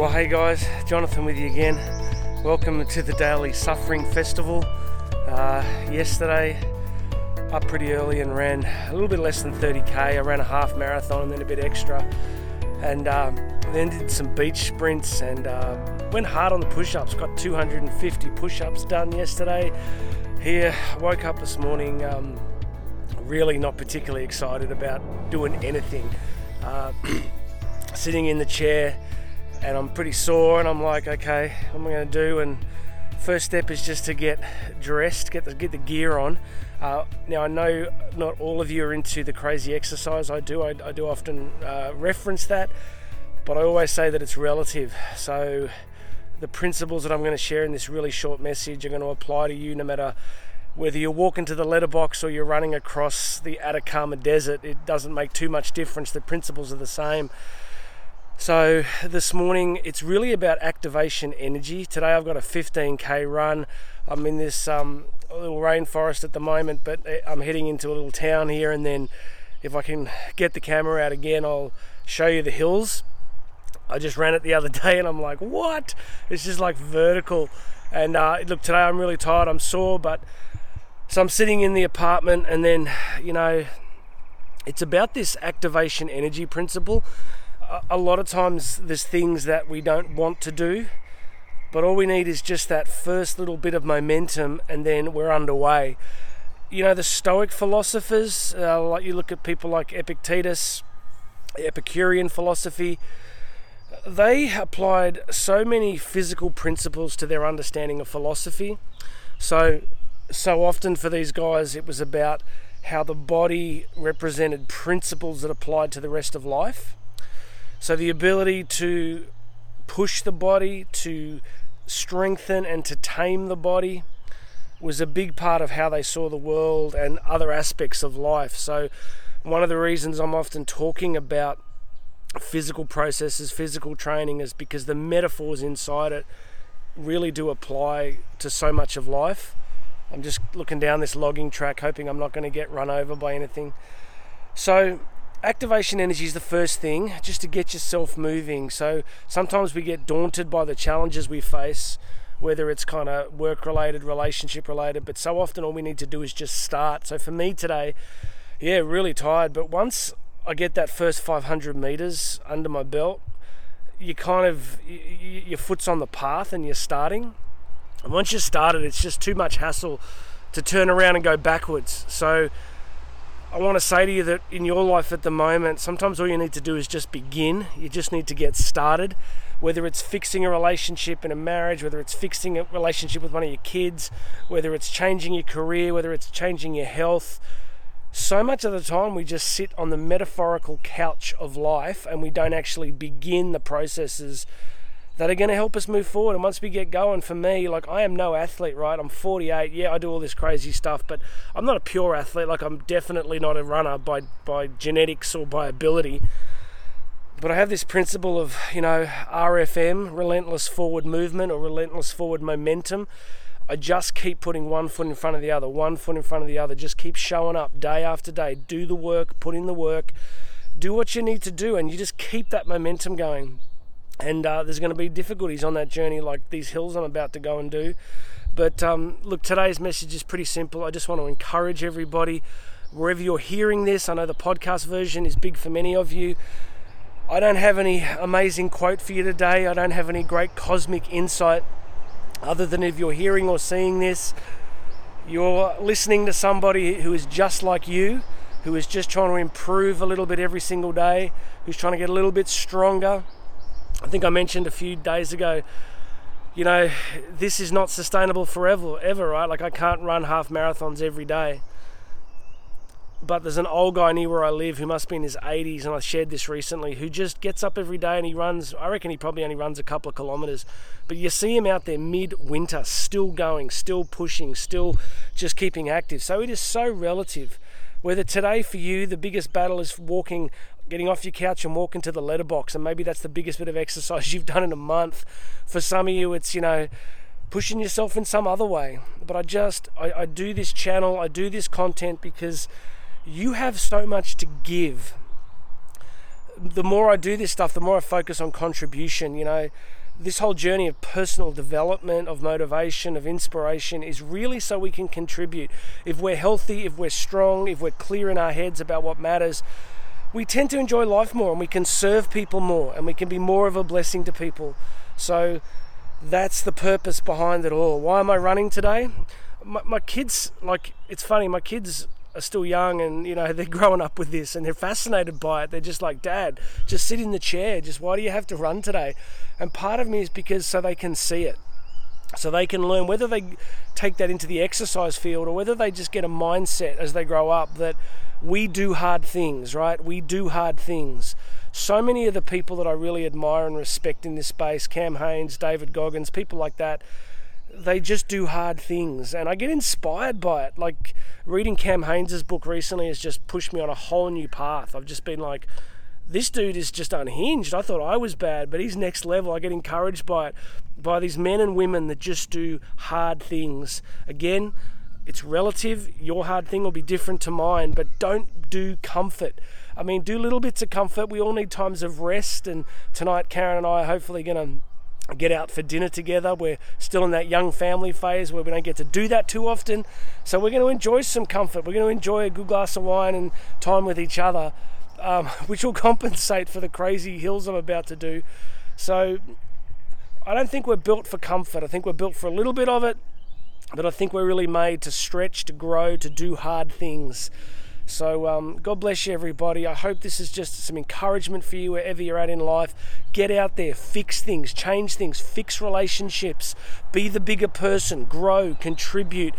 Well, hey guys, Jonathan with you again. Welcome to the Daily Suffering Festival. Uh, yesterday, up pretty early and ran a little bit less than 30k. I ran a half marathon and then a bit extra, and um, then did some beach sprints and uh, went hard on the push ups. Got 250 push ups done yesterday. Here, woke up this morning um, really not particularly excited about doing anything. Uh, sitting in the chair and I'm pretty sore and I'm like, okay, what am I going to do? And first step is just to get dressed, get the get the gear on. Uh, now I know not all of you are into the crazy exercise I do. I, I do often uh, reference that, but I always say that it's relative. So the principles that I'm going to share in this really short message are going to apply to you no matter whether you're walking to the letterbox or you're running across the Atacama Desert. It doesn't make too much difference. The principles are the same. So this morning it's really about activation energy. Today I've got a 15k run. I'm in this um, little rainforest at the moment, but eh, I'm heading into a little town here, and then if I can get the camera out again, I'll show you the hills. I just ran it the other day, and I'm like, what? It's just like vertical. And uh, look, today I'm really tired. I'm sore, but so I'm sitting in the apartment, and then you know, it's about this activation energy principle a lot of times there's things that we don't want to do, but all we need is just that first little bit of momentum and then we're underway. You know, the Stoic philosophers, uh, like you look at people like Epictetus, Epicurean philosophy, they applied so many physical principles to their understanding of philosophy. So, so often for these guys, it was about how the body represented principles that applied to the rest of life. So the ability to push the body, to strengthen and to tame the body was a big part of how they saw the world and other aspects of life. So one of the reasons I'm often talking about physical processes, physical training is because the metaphors inside it really do apply to so much of life. I'm just looking down this logging track, hoping I'm not going to get run over by anything. So, activation energy is the first thing just to get yourself moving. So sometimes we get daunted by the challenges we face whether it's kind of work related relationship related but so often all we need to do is just start. So for me today yeah really tired but once i get that first 500 meters under my belt you kind of you, your foot's on the path and you're starting. And once you're started it's just too much hassle to turn around and go backwards. So I want to say to you that in your life at the moment, sometimes all you need to do is just begin. You just need to get started. Whether it's fixing a relationship in a marriage, whether it's fixing a relationship with one of your kids, whether it's changing your career, whether it's changing your health. So much of the time, we just sit on the metaphorical couch of life and we don't actually begin the processes that are going to help us move forward. And once we get going, for me, like I am no athlete, right? I'm 48. Yeah, I do all this crazy stuff, but I'm not a pure athlete. Like I'm definitely not a runner by by genetics or by ability. But I have this principle of, you know, RFM, relentless forward movement or relentless forward momentum. I just keep putting one foot in front of the other, one foot in front of the other. Just keep showing up day after day. Do the work, put in the work, do what you need to do, and you just keep that momentum going and uh, there's going to be difficulties on that journey, like these hills I'm about to go and do. But um, look, today's message is pretty simple. I just want to encourage everybody, wherever you're hearing this. I know the podcast version is big for many of you. I don't have any amazing quote for you today. I don't have any great cosmic insight, other than if you're hearing or seeing this, you're listening to somebody who is just like you, who is just trying to improve a little bit every single day, who's trying to get a little bit stronger, I think I mentioned a few days ago, you know, this is not sustainable forever, ever, right? Like I can't run half marathons every day. But there's an old guy near where I live who must be in his 80s, and I shared this recently, who just gets up every day and he runs. I reckon he probably only runs a couple of kilometers, but you see him out there mid-winter, still going, still pushing, still just keeping active. So it is so relative. Whether today for you the biggest battle is walking getting off your couch and walking to the letterbox, and maybe that's the biggest bit of exercise you've done in a month. For some of you, it's, you know, pushing yourself in some other way. But I just, I, I do this channel, I do this content because you have so much to give. the more I do this stuff, the more I focus on contribution. You know, this whole journey of personal development, of motivation, of inspiration is really so we can contribute. If we're healthy, if we're strong, if we're clear in our heads about what matters, we tend to enjoy life more and we can serve people more and we can be more of a blessing to people. So that's the purpose behind it all. Why am I running today? My, my kids, like, it's funny, my kids are still young and you know they're growing up with this and they're fascinated by it they're just like dad just sit in the chair just why do you have to run today and part of me is because so they can see it so they can learn whether they take that into the exercise field or whether they just get a mindset as they grow up that we do hard things right we do hard things so many of the people that I really admire and respect in this space Cam Hanes David Goggins people like that they just do hard things and I get inspired by it. Like reading Cam Hanes' book recently has just pushed me on a whole new path. I've just been like, this dude is just unhinged. I thought I was bad, but he's next level. I get encouraged by it, by these men and women that just do hard things. Again, it's relative. Your hard thing will be different to mine, but don't do comfort. I mean, do little bits of comfort. We all need times of rest, and tonight, Karen and I are hopefully going to get out for dinner together. We're still in that young family phase where we don't get to do that too often. So we're going to enjoy some comfort. We're going to enjoy a good glass of wine and time with each other, um, which will compensate for the crazy hills I'm about to do. So I don't think we're built for comfort. I think we're built for a little bit of it, but I think we're really made to stretch, to grow, to do hard things. So, um, God bless you, everybody. I hope this is just some encouragement for you wherever you're at in life. Get out there, fix things, change things, fix relationships, be the bigger person, grow, contribute,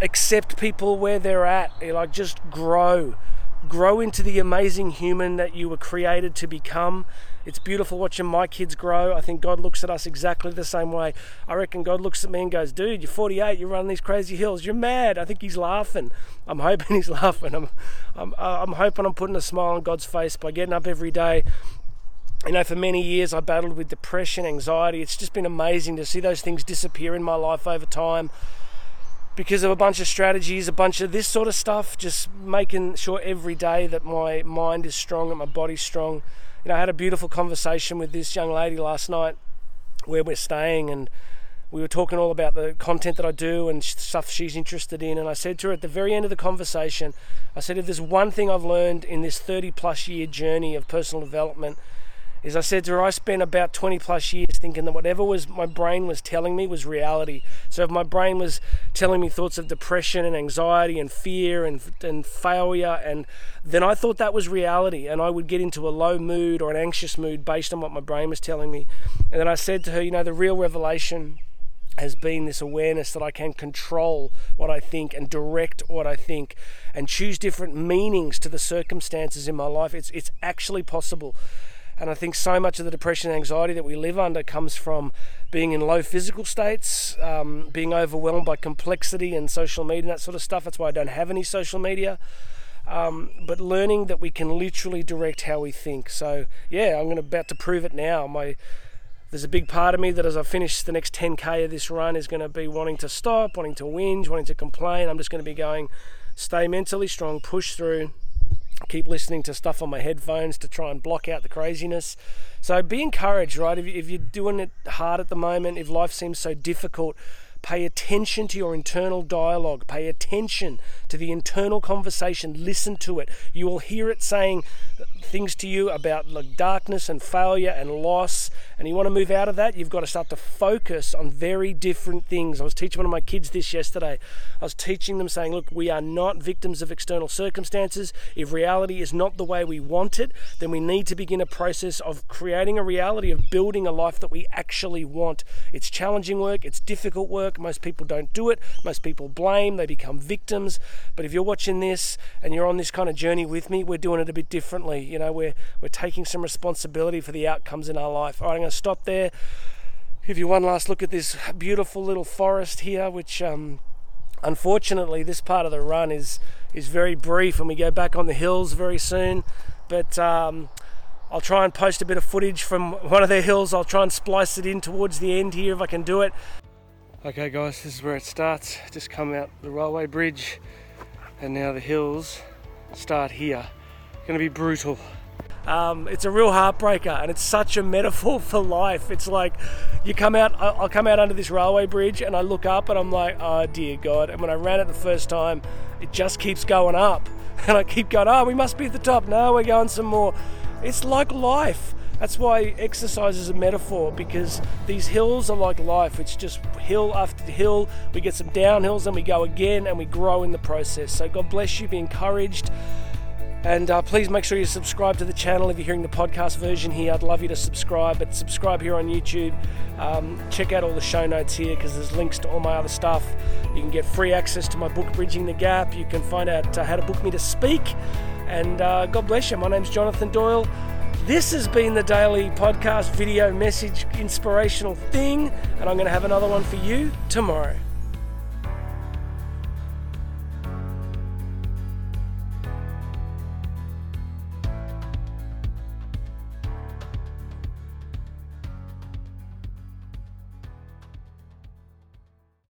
accept people where they're at. Like, just grow. Grow into the amazing human that you were created to become it's beautiful watching my kids grow. I think God looks at us exactly the same way. I reckon God looks at me and goes, Dude, you're 48, you're running these crazy hills, you're mad. I think He's laughing. I'm hoping He's laughing. I'm, I'm, uh, I'm hoping I'm putting a smile on God's face by getting up every day you know, for many years I battled with depression, anxiety. It's just been amazing to see those things disappear in my life over time because of a bunch of strategies, a bunch of this sort of stuff, just making sure every day that my mind is strong and my body's strong you know, I had a beautiful conversation with this young lady last night where we're staying and we were talking all about the content that I do and stuff she's interested in. And I said to her at the very end of the conversation, I said, if there's one thing I've learned in this 30 plus year journey of personal development, is I said to her, I spent about 20 plus years thinking that whatever was my brain was telling me was reality. So if my brain was telling me thoughts of depression and anxiety and fear and, and failure, and then I thought that was reality, and I would get into a low mood or an anxious mood based on what my brain was telling me. And then I said to her, you know, the real revelation has been this awareness that I can control what I think and direct what I think and choose different meanings to the circumstances in my life. It's, it's actually possible. And I think so much of the depression and anxiety that we live under comes from being in low physical states, um, being overwhelmed by complexity and social media and that sort of stuff. That's why I don't have any social media. Um, but learning that we can literally direct how we think. So yeah, I'm going to about to prove it now. My there's a big part of me that as I finish the next 10k of this run is going to be wanting to stop, wanting to whinge, wanting to complain. I'm just going to be going, stay mentally strong, push through, keep listening to stuff on my headphones to try and block out the craziness. So be encouraged, right? If, if you're doing it hard at the moment, if life seems so difficult, Pay attention to your internal dialogue. Pay attention to the internal conversation. Listen to it. You will hear it saying things to you about like darkness and failure and loss. And you want to move out of that, you've got to start to focus on very different things. I was teaching one of my kids this yesterday. I was teaching them saying, look, we are not victims of external circumstances. If reality is not the way we want it, then we need to begin a process of creating a reality of building a life that we actually want. It's challenging work, it's difficult work work. Most people don't do it. Most people blame, they become victims. But if you're watching this and you're on this kind of journey with me, we're doing it a bit differently. You know, we're, we're taking some responsibility for the outcomes in our life. All right, I'm going to stop there. Give you one last look at this beautiful little forest here, which um, unfortunately this part of the run is is very brief, and we go back on the hills very soon. But um, I'll try and post a bit of footage from one of their hills. I'll try and splice it in towards the end here if I can do it. Okay guys, this is where it starts. Just come out the railway bridge and now the hills start here. Gonna be brutal. Um, it's a real heartbreaker, and it's such a metaphor for life. It's like you come out, I'll come out under this railway bridge, and I look up, and I'm like, oh dear God. And when I ran it the first time, it just keeps going up, and I keep going, oh, we must be at the top. No, we're going some more. It's like life. That's why exercise is a metaphor because these hills are like life. It's just hill after hill. We get some downhills and we go again and we grow in the process. So God bless you. Be encouraged. And uh, please make sure you subscribe to the channel if you're hearing the podcast version here. I'd love you to subscribe, but subscribe here on YouTube. Um, check out all the show notes here because there's links to all my other stuff. You can get free access to my book, Bridging the Gap. You can find out uh, how to book me to speak. And uh, God bless you. My name's Jonathan Doyle. This has been the daily podcast video message inspirational thing, and I'm going to have another one for you tomorrow.